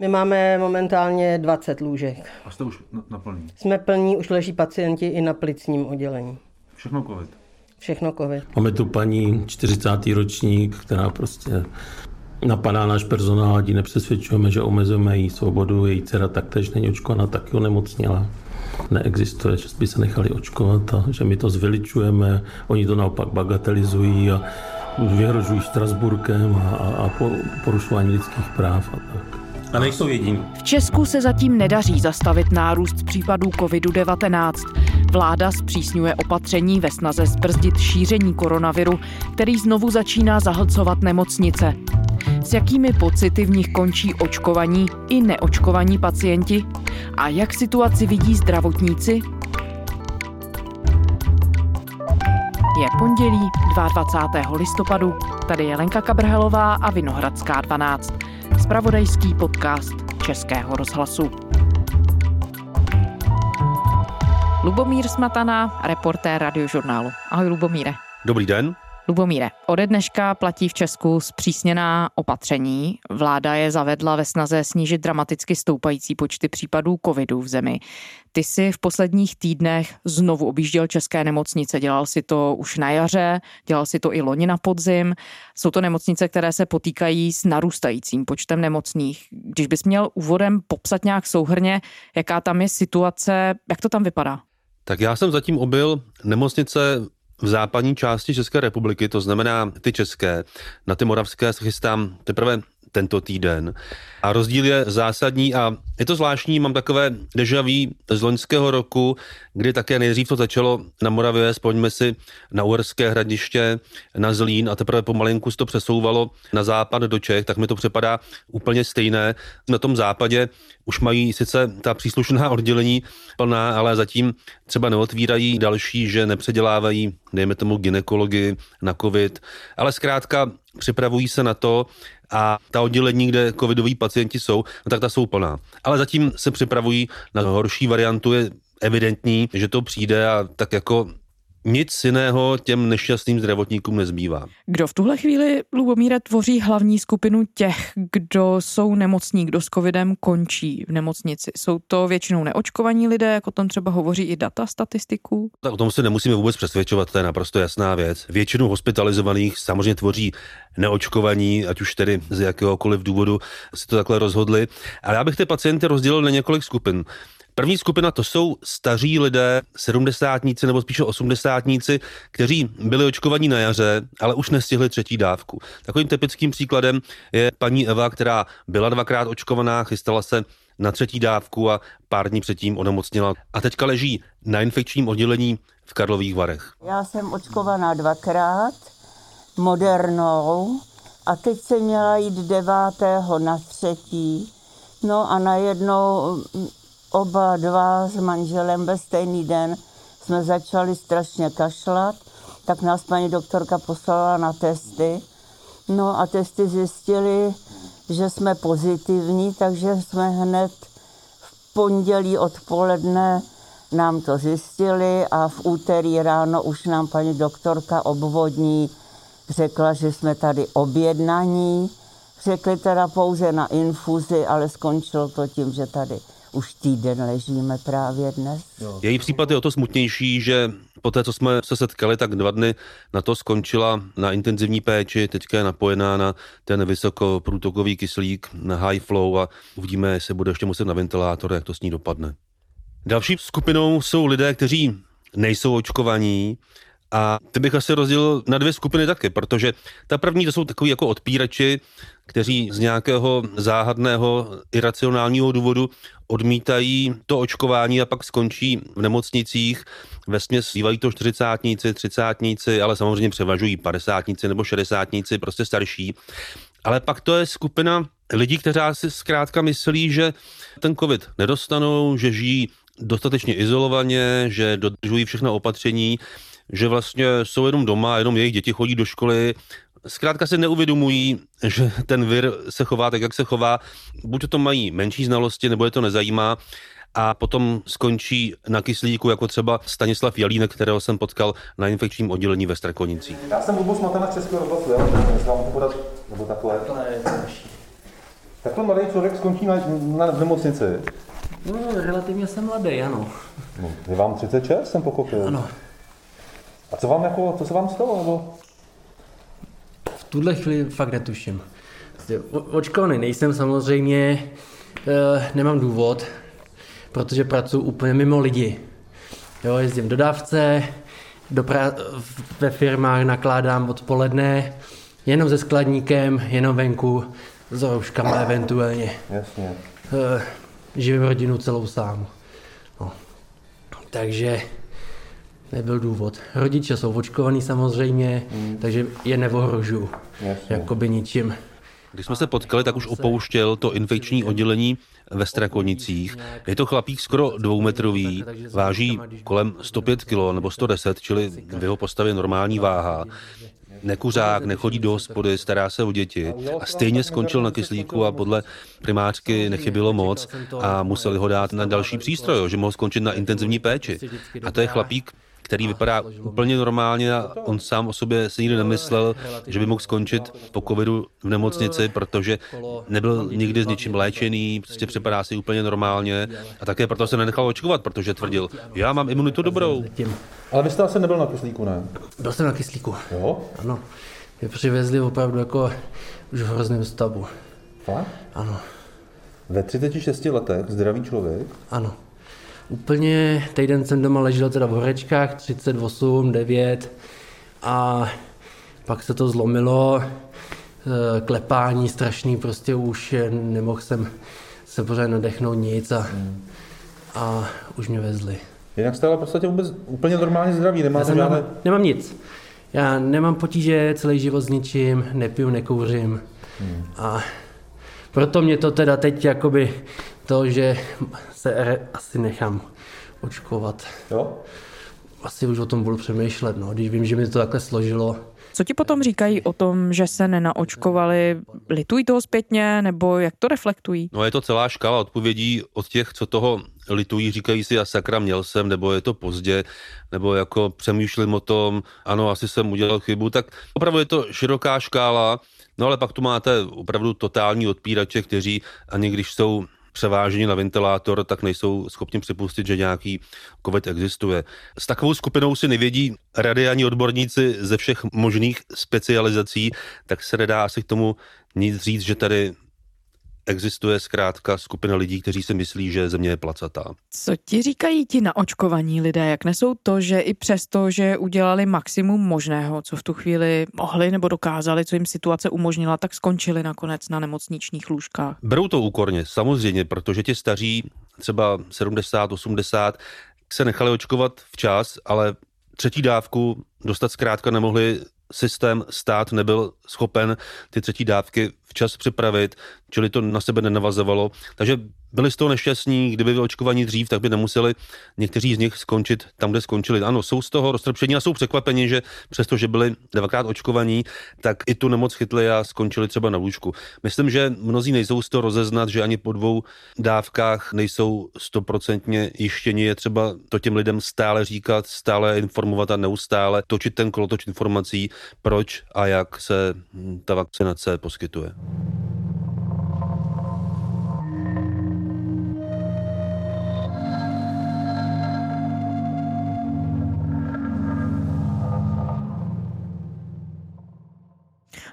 My máme momentálně 20 lůžek. A jste už naplní? Jsme plní, už leží pacienti i na plicním oddělení. Všechno covid? Všechno covid. Máme tu paní 40. ročník, která prostě napadá náš personál, ať nepřesvědčujeme, že omezujeme její svobodu, její dcera taktéž není očkovaná, taky onemocněla. Neexistuje, že by se nechali očkovat a že my to zveličujeme, oni to naopak bagatelizují a vyhrožují Strasburkem a, a, a porušování lidských práv a tak. A nejsou jediní. V Česku se zatím nedaří zastavit nárůst případů COVID-19. Vláda zpřísňuje opatření ve snaze zbrzdit šíření koronaviru, který znovu začíná zahlcovat nemocnice. S jakými pocity v nich končí očkovaní i neočkovaní pacienti? A jak situaci vidí zdravotníci? Je pondělí 22. listopadu. Tady je Lenka Kabrhelová a Vinohradská 12. Spravodajský podcast Českého rozhlasu. Lubomír Smatana, reportér radiožurnálu. Ahoj Lubomíre. Dobrý den. Lubomíre, ode dneška platí v Česku zpřísněná opatření. Vláda je zavedla ve snaze snížit dramaticky stoupající počty případů covidu v zemi. Ty si v posledních týdnech znovu objížděl české nemocnice. Dělal si to už na jaře, dělal si to i loni na podzim. Jsou to nemocnice, které se potýkají s narůstajícím počtem nemocných. Když bys měl úvodem popsat nějak souhrně, jaká tam je situace, jak to tam vypadá? Tak já jsem zatím obil nemocnice v západní části České republiky, to znamená ty české, na ty moravské se chystám teprve tento týden. A rozdíl je zásadní a je to zvláštní, mám takové dejaví z loňského roku, kdy také nejdřív to začalo na Moravě, spojíme si na Uherské hradiště, na Zlín a teprve pomalinku se to přesouvalo na západ do Čech, tak mi to připadá úplně stejné. Na tom západě už mají sice ta příslušná oddělení plná, ale zatím třeba neotvírají další, že nepředělávají, dejme tomu, ginekologii na covid, ale zkrátka připravují se na to, a ta oddělení, kde covidoví pacienti jsou, no tak ta jsou plná. Ale zatím se připravují na horší variantu, je evidentní, že to přijde a tak jako nic jiného těm nešťastným zdravotníkům nezbývá. Kdo v tuhle chvíli, Lubomíre, tvoří hlavní skupinu těch, kdo jsou nemocní, kdo s covidem končí v nemocnici? Jsou to většinou neočkovaní lidé, jako o tom třeba hovoří i data statistiků? Tak o tom se nemusíme vůbec přesvědčovat, to je naprosto jasná věc. Většinu hospitalizovaných samozřejmě tvoří neočkovaní, ať už tedy z jakéhokoliv důvodu si to takhle rozhodli. Ale já bych ty pacienty rozdělil na několik skupin. První skupina to jsou staří lidé, sedmdesátníci nebo spíše osmdesátníci, kteří byli očkovaní na jaře, ale už nestihli třetí dávku. Takovým typickým příkladem je paní Eva, která byla dvakrát očkovaná, chystala se na třetí dávku a pár dní předtím onemocněla a teďka leží na infekčním oddělení v Karlových Varech. Já jsem očkovaná dvakrát modernou a teď jsem měla jít devátého na třetí. No a najednou oba dva s manželem ve stejný den jsme začali strašně kašlat, tak nás paní doktorka poslala na testy. No a testy zjistili, že jsme pozitivní, takže jsme hned v pondělí odpoledne nám to zjistili a v úterý ráno už nám paní doktorka obvodní řekla, že jsme tady objednaní. Řekli teda pouze na infuzi, ale skončilo to tím, že tady už týden ležíme právě dnes. Její případ je o to smutnější, že po té, co jsme se setkali, tak dva dny na to skončila na intenzivní péči, teďka je napojená na ten vysokoprůtokový kyslík, na high flow a uvidíme, jestli bude ještě muset na ventilátor, jak to s ní dopadne. Další skupinou jsou lidé, kteří nejsou očkovaní, a ty bych asi rozdělil na dvě skupiny taky, protože ta první to jsou takový jako odpírači, kteří z nějakého záhadného iracionálního důvodu odmítají to očkování a pak skončí v nemocnicích. Ve směs bývají to čtyřicátníci, třicátníci, ale samozřejmě převažují padesátníci nebo šedesátníci, prostě starší. Ale pak to je skupina lidí, kteří si zkrátka myslí, že ten covid nedostanou, že žijí dostatečně izolovaně, že dodržují všechno opatření, že vlastně jsou jenom doma, jenom jejich děti chodí do školy, zkrátka se neuvědomují, že ten vir se chová tak, jak se chová. Buď to mají menší znalosti, nebo je to nezajímá a potom skončí na kyslíku, jako třeba Stanislav Jalínek, kterého jsem potkal na infekčním oddělení ve Strakonicích. Já jsem vůbec Matana Českého rozhlasu, já nevím, vám podat, nebo takhle. To ne, to Tak to mladý člověk skončí na, na v nemocnici. No, relativně jsem mladý, ano. No, je vám 36, jsem pochopil. Ano. A co vám jako, co se vám stalo? Nebo? V tuhle chvíli fakt netuším. O- Očkovaný nejsem samozřejmě, eh, nemám důvod, protože pracuji úplně mimo lidi. Jo, jezdím do dávce, do pra- ve firmách nakládám odpoledne, jenom se skladníkem, jenom venku, s rouškama eventuálně. Jasně. Eh, živím rodinu celou sám. No. Takže nebyl důvod. Rodiče jsou očkovaní samozřejmě, takže je neohrožuju. Jasně. Jakoby ničím. Když jsme se potkali, tak už opouštěl to infekční oddělení ve Strakonicích. Je to chlapík skoro dvoumetrový, váží kolem 105 kg nebo 110, čili v jeho postavě normální váha. Nekuřák, nechodí do hospody, stará se o děti a stejně skončil na kyslíku a podle primářky nechybilo moc a museli ho dát na další přístroj, jo, že mohl skončit na intenzivní péči. A to je chlapík, který vypadá úplně normálně a on sám o sobě si nikdy nemyslel, že by mohl skončit po covidu v nemocnici, protože nebyl nikdy s ničím léčený, prostě připadá si úplně normálně a také proto se nenechal očkovat, protože tvrdil, já mám imunitu dobrou. Ale vy jste asi nebyl na kyslíku, ne? Byl jsem na kyslíku. Jo? Ano. Mě přivezli opravdu jako už v hrozném stavu. Fakt? Ano. Ve 36 letech zdravý člověk? Ano. Úplně týden jsem doma ležel teda v horečkách, 38, 9 a pak se to zlomilo, eh, klepání strašný, prostě už nemohl jsem se pořád nadechnout nic a, a už mě vezli. Jinak jste ale v podstatě vůbec úplně normálně zdraví, nemáte jsem žádné... nemám, nemám nic. Já nemám potíže celý život s ničím, nepiju, nekouřím. A proto mě to teda teď jakoby to, že se asi nechám očkovat. Jo? Asi už o tom budu přemýšlet, no, když vím, že mi to takhle složilo. Co ti potom říkají o tom, že se nenaočkovali? Litují toho zpětně, nebo jak to reflektují? No je to celá škála odpovědí od těch, co toho litují, říkají si, a sakra měl jsem, nebo je to pozdě, nebo jako přemýšlím o tom, ano, asi jsem udělal chybu, tak opravdu je to široká škála, no ale pak tu máte opravdu totální odpírače, kteří ani když jsou převáženi na ventilátor, tak nejsou schopni připustit, že nějaký COVID existuje. S takovou skupinou si nevědí rady ani odborníci ze všech možných specializací, tak se nedá asi k tomu nic říct, že tady existuje zkrátka skupina lidí, kteří si myslí, že země je placatá. Co ti říkají ti naočkovaní lidé? Jak nesou to, že i přesto, že udělali maximum možného, co v tu chvíli mohli nebo dokázali, co jim situace umožnila, tak skončili nakonec na nemocničních lůžkách? Berou to úkorně, samozřejmě, protože ti staří, třeba 70, 80, se nechali očkovat včas, ale třetí dávku dostat zkrátka nemohli systém, stát nebyl schopen ty třetí dávky včas připravit, čili to na sebe nenavazovalo. Takže byli z toho nešťastní, kdyby byli očkovaní dřív, tak by nemuseli někteří z nich skončit tam, kde skončili. Ano, jsou z toho roztrpčení a jsou překvapeni, že přestože byli dvakrát očkovaní, tak i tu nemoc chytli a skončili třeba na lůžku. Myslím, že mnozí nejsou z toho rozeznat, že ani po dvou dávkách nejsou stoprocentně jištěni. Je třeba to těm lidem stále říkat, stále informovat a neustále točit ten kolotoč informací, proč a jak se ta vakcinace poskytuje.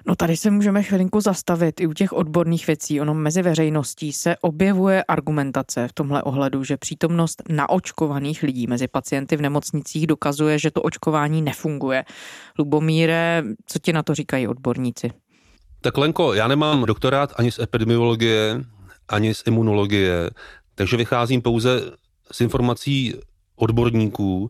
No tady se můžeme chvilinku zastavit i u těch odborných věcí. Ono mezi veřejností se objevuje argumentace v tomhle ohledu, že přítomnost naočkovaných lidí mezi pacienty v nemocnicích dokazuje, že to očkování nefunguje. Lubomíre, co ti na to říkají odborníci? Tak Lenko, já nemám doktorát ani z epidemiologie, ani z imunologie, takže vycházím pouze z informací odborníků.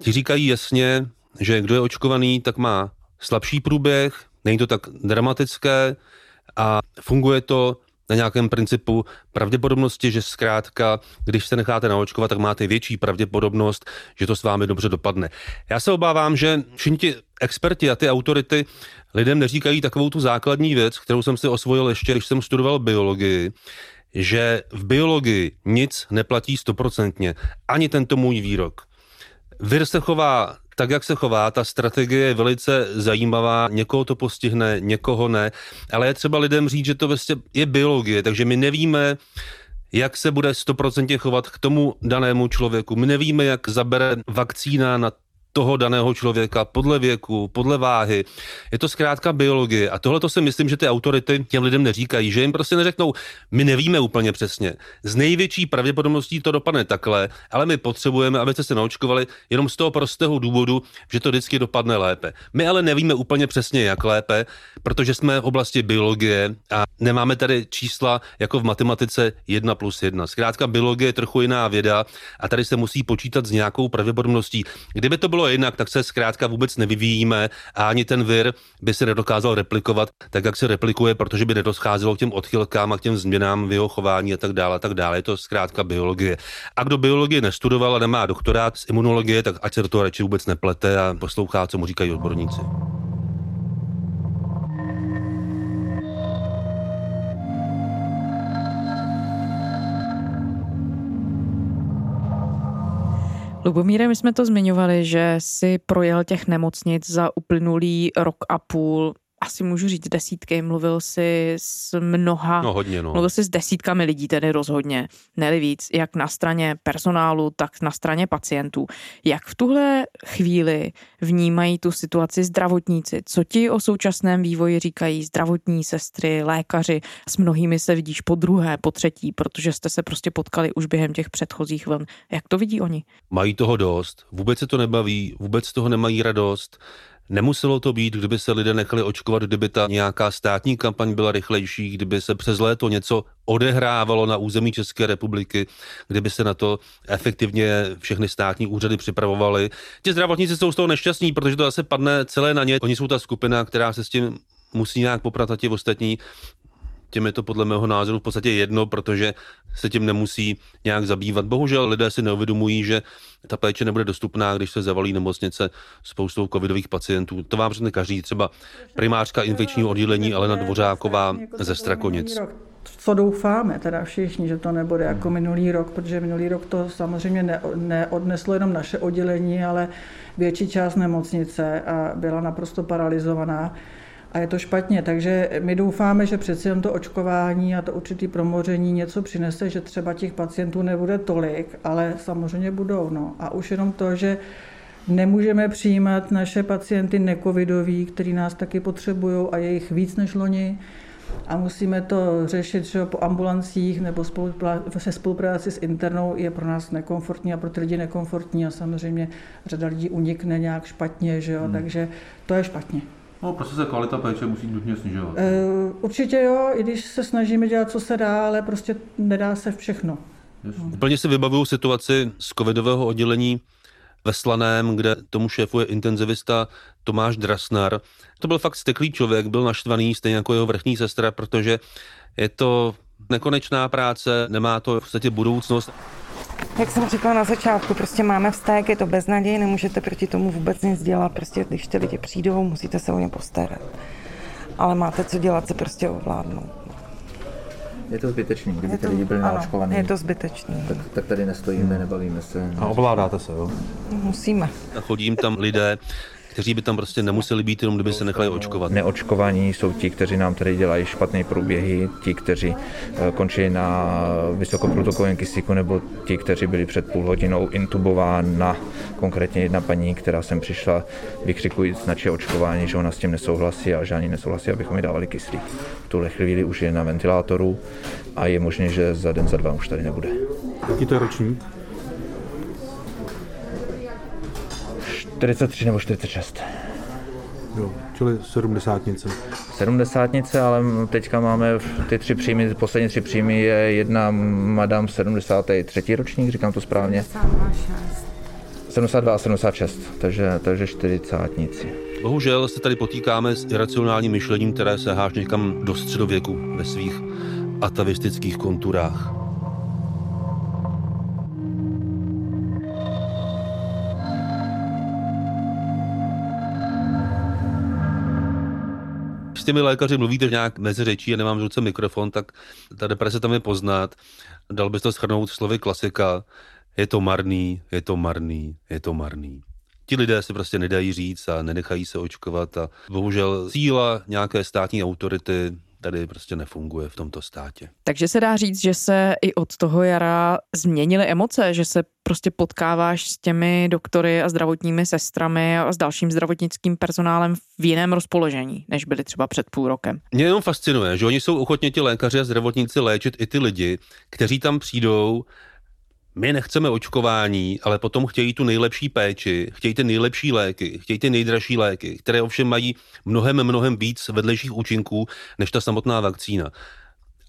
Ti říkají jasně, že kdo je očkovaný, tak má slabší průběh, není to tak dramatické a funguje to na nějakém principu pravděpodobnosti, že zkrátka, když se necháte naočkovat, tak máte větší pravděpodobnost, že to s vámi dobře dopadne. Já se obávám, že všichni ti experti a ty autority lidem neříkají takovou tu základní věc, kterou jsem si osvojil ještě, když jsem studoval biologii, že v biologii nic neplatí stoprocentně, ani tento můj výrok. Vir se chová tak, jak se chová, ta strategie je velice zajímavá, někoho to postihne, někoho ne, ale je třeba lidem říct, že to vlastně je biologie, takže my nevíme, jak se bude 100% chovat k tomu danému člověku. My nevíme, jak zabere vakcína na toho daného člověka podle věku, podle váhy. Je to zkrátka biologie. A tohle to si myslím, že ty autority těm lidem neříkají, že jim prostě neřeknou, my nevíme úplně přesně. Z největší pravděpodobností to dopadne takhle, ale my potřebujeme, abyste se naočkovali jenom z toho prostého důvodu, že to vždycky dopadne lépe. My ale nevíme úplně přesně, jak lépe, protože jsme v oblasti biologie a nemáme tady čísla jako v matematice 1 plus 1. Zkrátka biologie je trochu jiná věda a tady se musí počítat s nějakou pravděpodobností. Kdyby to bylo bylo jinak, tak se zkrátka vůbec nevyvíjíme a ani ten vir by se nedokázal replikovat tak, jak se replikuje, protože by nedoscházelo k těm odchylkám a k těm změnám v jeho chování a tak dále, a tak dále. Je to zkrátka biologie. A kdo biologii nestudoval a nemá doktorát z imunologie, tak ať se do toho radši vůbec neplete a poslouchá, co mu říkají odborníci. Lubomíre, my jsme to zmiňovali, že si projel těch nemocnic za uplynulý rok a půl asi můžu říct desítky, mluvil si s mnoha, no, hodně, no. mluvil si s desítkami lidí, tedy rozhodně, ne víc, jak na straně personálu, tak na straně pacientů. Jak v tuhle chvíli vnímají tu situaci zdravotníci? Co ti o současném vývoji říkají zdravotní sestry, lékaři? S mnohými se vidíš po druhé, po třetí, protože jste se prostě potkali už během těch předchozích vln. Jak to vidí oni? Mají toho dost, vůbec se to nebaví, vůbec toho nemají radost. Nemuselo to být, kdyby se lidé nechali očkovat, kdyby ta nějaká státní kampaň byla rychlejší, kdyby se přes léto něco odehrávalo na území České republiky, kdyby se na to efektivně všechny státní úřady připravovaly. Ti zdravotníci jsou z toho nešťastní, protože to zase padne celé na ně. Oni jsou ta skupina, která se s tím musí nějak poprat a ti ostatní těm je to podle mého názoru v podstatě jedno, protože se tím nemusí nějak zabývat. Bohužel lidé si neuvědomují, že ta péče nebude dostupná, když se zavalí nemocnice spoustou covidových pacientů. To vám řekne každý, třeba primářka infekčního oddělení Alena Dvořáková ze Strakonic co doufáme teda všichni, že to nebude jako minulý rok, protože minulý rok to samozřejmě ne, neodneslo jenom naše oddělení, ale větší část nemocnice a byla naprosto paralizovaná a je to špatně. Takže my doufáme, že přeci jen to očkování a to určitý promoření něco přinese, že třeba těch pacientů nebude tolik, ale samozřejmě budou. No. A už jenom to, že nemůžeme přijímat naše pacienty necovidový, který nás taky potřebují a je jich víc než loni, a musíme to řešit že po ambulancích nebo se spolupráci s internou je pro nás nekomfortní a pro ty lidi nekomfortní a samozřejmě řada lidí unikne nějak špatně, že jo? Hmm. takže to je špatně. No, prostě se kvalita péče musí nutně snižovat. Uh, určitě jo, i když se snažíme dělat, co se dá, ale prostě nedá se všechno. Úplně si vybavuju situaci z covidového oddělení ve Slaném, kde tomu šéfuje intenzivista Tomáš Drasnar. To byl fakt steklý člověk, byl naštvaný, stejně jako jeho vrchní sestra, protože je to nekonečná práce, nemá to v podstatě budoucnost. Jak jsem říkala na začátku, prostě máme vztek, je to beznaděj, nemůžete proti tomu vůbec nic dělat, prostě když ty lidi přijdou, musíte se o ně postarat. Ale máte co dělat, se prostě ovládnout. Je to zbytečný, kdyby ty lidi byli naočkovaní. Je to zbytečný. Tak, tak tady nestojíme, nebavíme se. A ovládáte se, jo? Musíme. A chodím tam lidé, kteří by tam prostě nemuseli být, jenom kdyby se nechali očkovat. Neočkovaní jsou ti, kteří nám tady dělají špatné průběhy, ti, kteří eh, končí na vysokoprotoklovém kyslíku, nebo ti, kteří byli před půl hodinou intubována. Konkrétně jedna paní, která sem přišla vykřikujíc na očkování, že ona s tím nesouhlasí a že ani nesouhlasí, abychom jí dávali kyslík. V tuhle chvíli už je na ventilátoru a je možné, že za den, za dva už tady nebude. Jaký to je ročník? 43 nebo 46. Jo, čili sedmdesátnice. Sedmdesátnice, ale teďka máme ty tři příjmy, poslední tři příjmy je jedna madam 73. ročník, říkám to správně. 72 a 76, takže, takže čtyřicátnici. Bohužel se tady potýkáme s iracionálním myšlením, které se háž někam do středověku ve svých atavistických konturách. S těmi lékaři mluvíte nějak mezi řečí a nemám v ruce mikrofon, tak ta deprese tam je poznat. Dal bys to schrnout slovy klasika. Je to marný, je to marný, je to marný. Ti lidé si prostě nedají říct a nenechají se očkovat a bohužel síla nějaké státní autority tady prostě nefunguje v tomto státě. Takže se dá říct, že se i od toho jara změnily emoce, že se prostě potkáváš s těmi doktory a zdravotními sestrami a s dalším zdravotnickým personálem v jiném rozpoložení, než byli třeba před půl rokem. Mě jenom fascinuje, že oni jsou ochotně ti lékaři a zdravotníci léčit i ty lidi, kteří tam přijdou my nechceme očkování, ale potom chtějí tu nejlepší péči, chtějí ty nejlepší léky, chtějí ty nejdražší léky, které ovšem mají mnohem, mnohem víc vedlejších účinků než ta samotná vakcína.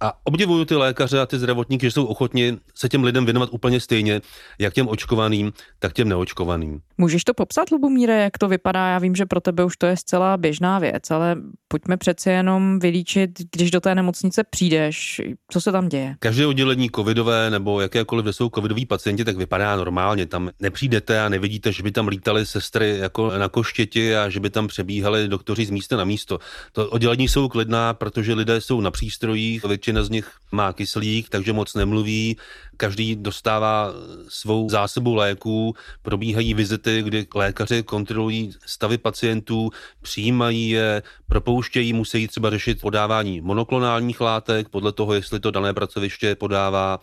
A obdivuju ty lékaře a ty zdravotníky, že jsou ochotni se těm lidem věnovat úplně stejně, jak těm očkovaným, tak těm neočkovaným. Můžeš to popsat, Lubomíre, jak to vypadá? Já vím, že pro tebe už to je zcela běžná věc, ale pojďme přece jenom vylíčit, když do té nemocnice přijdeš, co se tam děje. Každé oddělení covidové nebo jakékoliv, kde jsou covidoví pacienti, tak vypadá normálně. Tam nepřijdete a nevidíte, že by tam lítali sestry jako na koštěti a že by tam přebíhali doktoři z místa na místo. To oddělení jsou klidná, protože lidé jsou na přístrojích, většina z nich má kyslík, takže moc nemluví, každý dostává svou zásobu léků, probíhají vizity, kdy lékaři kontrolují stavy pacientů, přijímají je, propouštějí, musí třeba řešit podávání monoklonálních látek, podle toho, jestli to dané pracoviště podává.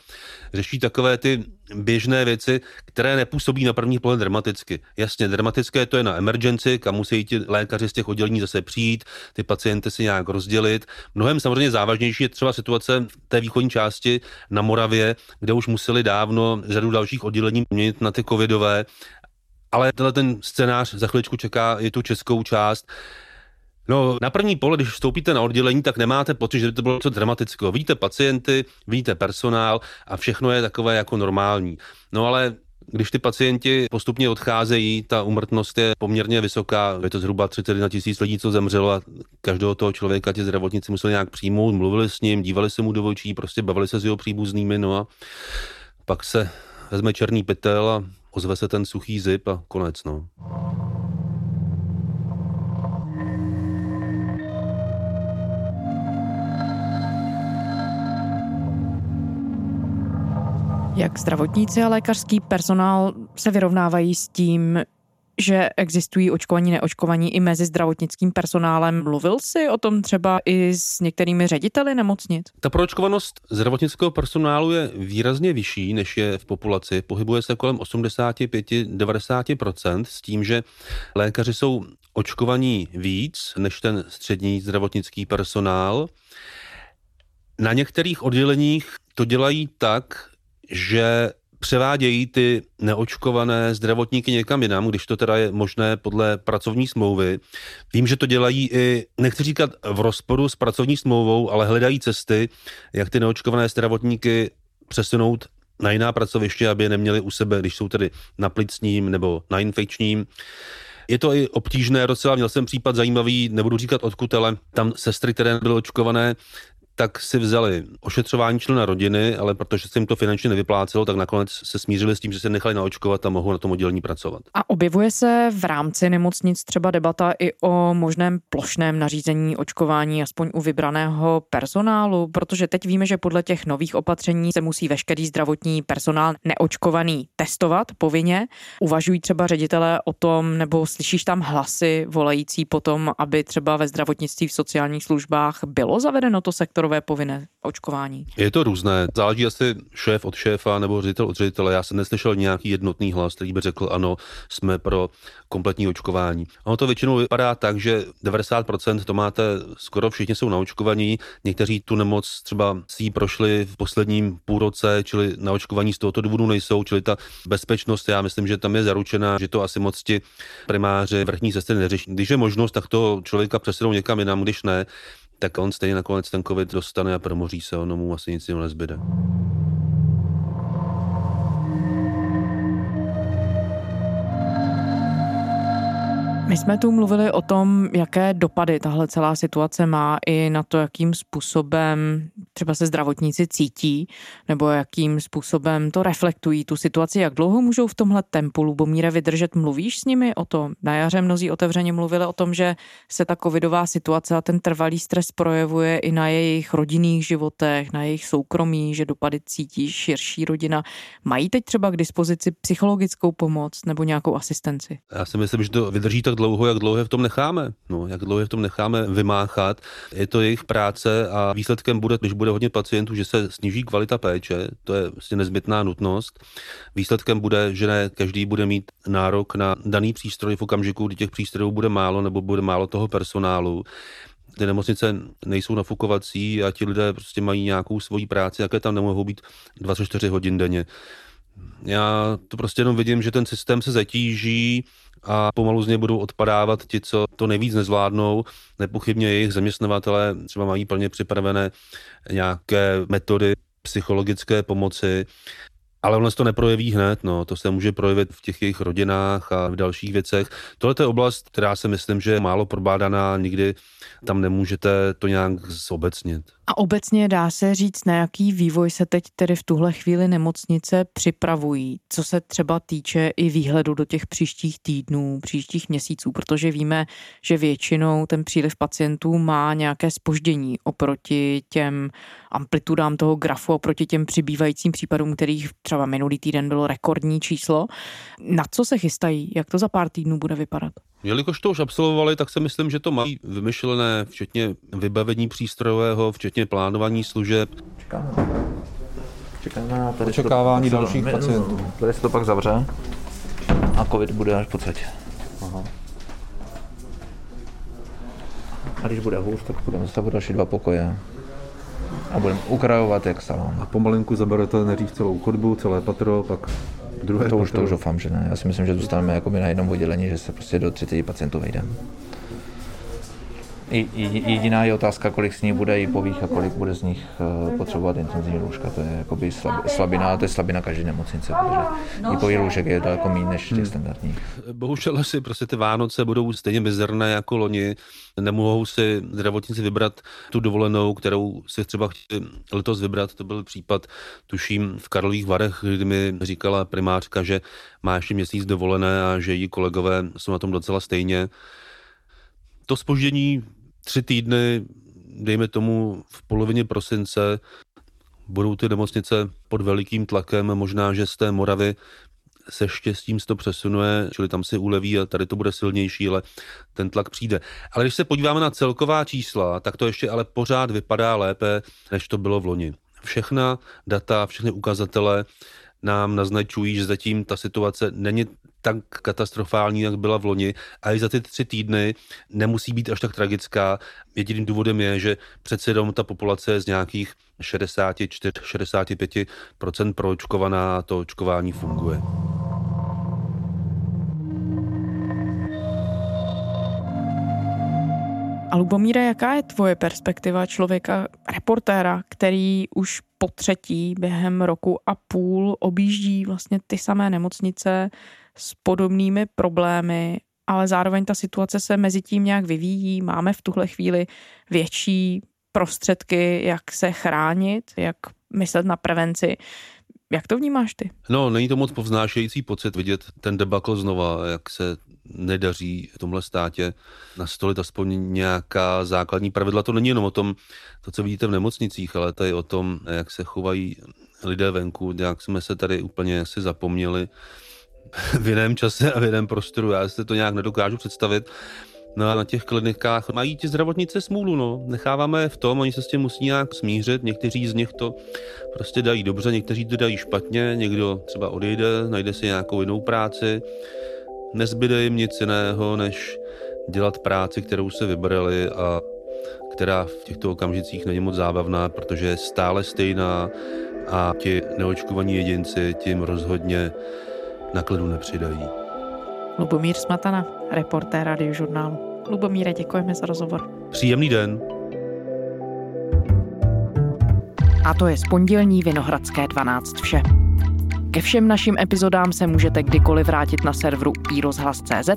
Řeší takové ty běžné věci, které nepůsobí na první pohled dramaticky. Jasně, dramatické to je na emergency, kam musí ti lékaři z těch oddělení zase přijít, ty pacienty si nějak rozdělit. Mnohem samozřejmě závažnější je třeba situace v té východní části na Moravě, kde už museli dávno řadu dalších oddělení měnit na ty covidové. Ale tenhle ten scénář za chviličku čeká i tu českou část. No, na první pohled, když vstoupíte na oddělení, tak nemáte pocit, že by to bylo něco dramatického. Vidíte pacienty, vidíte personál a všechno je takové jako normální. No ale když ty pacienti postupně odcházejí, ta umrtnost je poměrně vysoká, je to zhruba 31 tisíc lidí, co zemřelo a každého toho člověka ti zdravotníci museli nějak přijmout, mluvili s ním, dívali se mu do očí, prostě bavili se s jeho příbuznými, no a pak se vezme černý pytel a ozve se ten suchý zip a konec, no. Jak zdravotníci a lékařský personál se vyrovnávají s tím, že existují očkovaní, neočkovaní i mezi zdravotnickým personálem. Mluvil jsi o tom třeba i s některými řediteli nemocnic? Ta proočkovanost zdravotnického personálu je výrazně vyšší, než je v populaci. Pohybuje se kolem 85-90% s tím, že lékaři jsou očkovaní víc než ten střední zdravotnický personál. Na některých odděleních to dělají tak, že převádějí ty neočkované zdravotníky někam jinam, když to teda je možné podle pracovní smlouvy. Vím, že to dělají i, nechci říkat v rozporu s pracovní smlouvou, ale hledají cesty, jak ty neočkované zdravotníky přesunout na jiná pracoviště, aby je neměli u sebe, když jsou tedy na plicním nebo na infekčním. Je to i obtížné docela, měl jsem případ zajímavý, nebudu říkat odkud, ale tam sestry, které byly očkované, tak si vzali ošetřování člena rodiny, ale protože se jim to finančně nevyplácelo, tak nakonec se smířili s tím, že se nechali naočkovat a mohou na tom oddělení pracovat. A objevuje se v rámci nemocnic třeba debata i o možném plošném nařízení očkování aspoň u vybraného personálu, protože teď víme, že podle těch nových opatření se musí veškerý zdravotní personál neočkovaný testovat povinně. Uvažují třeba ředitelé o tom, nebo slyšíš tam hlasy volající potom, aby třeba ve zdravotnictví v sociálních službách bylo zavedeno to sektor sektorové povinné očkování? Je to různé. Záleží asi šéf od šéfa nebo ředitel od ředitele. Já jsem neslyšel nějaký jednotný hlas, který by řekl, ano, jsme pro kompletní očkování. Ono to většinou vypadá tak, že 90% to máte, skoro všichni jsou naočkovaní, někteří tu nemoc třeba si prošli v posledním půlroce, čili na očkování z tohoto důvodu nejsou, čili ta bezpečnost, já myslím, že tam je zaručená, že to asi moc ti primáři vrchní sestry neřeší. Když je možnost, tak to člověka přesunou někam jinam, když ne, tak on stejně nakonec ten covid dostane a promoří se, ono mu asi nic jiného nezbyde. My jsme tu mluvili o tom, jaké dopady tahle celá situace má i na to, jakým způsobem třeba se zdravotníci cítí, nebo jakým způsobem to reflektují tu situaci. Jak dlouho můžou v tomhle tempu Lubomíre vydržet? Mluvíš s nimi o tom? Na jaře mnozí otevřeně mluvili o tom, že se ta covidová situace a ten trvalý stres projevuje i na jejich rodinných životech, na jejich soukromí, že dopady cítí širší rodina. Mají teď třeba k dispozici psychologickou pomoc nebo nějakou asistenci? Já si myslím, že to vydrží tak dlouho, jak dlouho je v tom necháme. No, jak dlouho je v tom necháme vymáchat. Je to jejich práce a výsledkem bude, když bude hodně pacientů, že se sníží kvalita péče, to je vlastně nezbytná nutnost. Výsledkem bude, že ne každý bude mít nárok na daný přístroj v okamžiku, kdy těch přístrojů bude málo nebo bude málo toho personálu ty nemocnice nejsou nafukovací a ti lidé prostě mají nějakou svoji práci, jaké tam nemohou být 24 hodin denně. Já to prostě jenom vidím, že ten systém se zatíží a pomalu z něj budou odpadávat ti, co to nejvíc nezvládnou. Nepochybně jejich zaměstnavatele třeba mají plně připravené nějaké metody psychologické pomoci, ale ono se to neprojeví hned, no. to se může projevit v těch jejich rodinách a v dalších věcech. Tohle je oblast, která se myslím, že je málo probádaná, nikdy tam nemůžete to nějak zobecnit. A obecně dá se říct, na jaký vývoj se teď tedy v tuhle chvíli nemocnice připravují, co se třeba týče i výhledu do těch příštích týdnů, příštích měsíců, protože víme, že většinou ten příliv pacientů má nějaké spoždění oproti těm amplitudám toho grafu, oproti těm přibývajícím případům, kterých třeba minulý týden bylo rekordní číslo. Na co se chystají? Jak to za pár týdnů bude vypadat? Jelikož to už absolvovali, tak si myslím, že to mají vymyšlené, včetně vybavení přístrojového, včetně plánování služeb. Čekáme. Čekáme na tady Očekávání to, dalších pacientů. Tady se to pak zavře a covid bude až v podstatě. Aha. A když bude hůř, tak budeme stavět další dva pokoje a budeme ukrajovat jak salon. A pomalinku zaberete nejdřív celou chodbu, celé patro, pak druhé To už, to patro. už doufám, že ne. Já si myslím, že zůstaneme jakoby na jednom oddělení, že se prostě do 30 pacientů vejdeme. Jediná je otázka, kolik z nich bude i pových a kolik bude z nich eh, potřebovat intenzivní lůžka. To je jakoby slab, slabina, to je slabina každé nemocnice, protože i pový lůžek je daleko méně než těch standardních. Bohužel asi prostě ty Vánoce budou stejně mizerné jako loni. Nemohou si zdravotníci vybrat tu dovolenou, kterou si třeba chtěli letos vybrat. To byl případ, tuším, v Karlových Varech, kdy mi říkala primářka, že má ještě měsíc dovolené a že její kolegové jsou na tom docela stejně. To spoždění tři týdny, dejme tomu v polovině prosince, budou ty nemocnice pod velikým tlakem, možná, že z té Moravy se štěstím se to přesunuje, čili tam si uleví a tady to bude silnější, ale ten tlak přijde. Ale když se podíváme na celková čísla, tak to ještě ale pořád vypadá lépe, než to bylo v loni. Všechna data, všechny ukazatele nám naznačují, že zatím ta situace není tak katastrofální, jak byla v loni a i za ty tři týdny nemusí být až tak tragická. Jediným důvodem je, že přece jenom ta populace je z nějakých 64-65% proočkovaná to očkování funguje. A Lubomíre, jaká je tvoje perspektiva člověka, reportéra, který už po třetí během roku a půl objíždí vlastně ty samé nemocnice s podobnými problémy, ale zároveň ta situace se mezi tím nějak vyvíjí. Máme v tuhle chvíli větší prostředky, jak se chránit, jak myslet na prevenci. Jak to vnímáš ty? No, není to moc povznášející pocit vidět ten debakl znova, jak se nedaří v tomhle státě nastolit aspoň nějaká základní pravidla. To není jenom o tom, to, co vidíte v nemocnicích, ale to je o tom, jak se chovají lidé venku, jak jsme se tady úplně asi zapomněli v jiném čase a v jiném prostoru. Já si to nějak nedokážu představit. No a na těch klinikách mají ti zdravotnice smůlu, no. Necháváme v tom, oni se s tím musí nějak smířit. Někteří z nich to prostě dají dobře, někteří to dají špatně, někdo třeba odejde, najde si nějakou jinou práci. Nezbyde jim nic jiného, než dělat práci, kterou se vybrali a která v těchto okamžicích není moc zábavná, protože je stále stejná a ti neočkovaní jedinci tím rozhodně na klidu nepřidají. Lubomír Smatana, reportér radiožurnálu. Lubomíre, děkujeme za rozhovor. Příjemný den. A to je z pondělní Vinohradské 12 vše. Ke všem našim epizodám se můžete kdykoliv vrátit na serveru iRozhlas.cz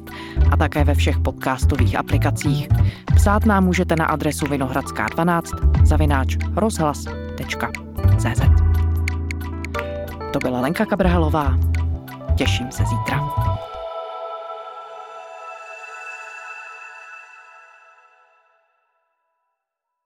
a také ve všech podcastových aplikacích. Psát nám můžete na adresu vinohradská12 zavináč rozhlas.cz To byla Lenka Kabrhalová. Těším se zítra.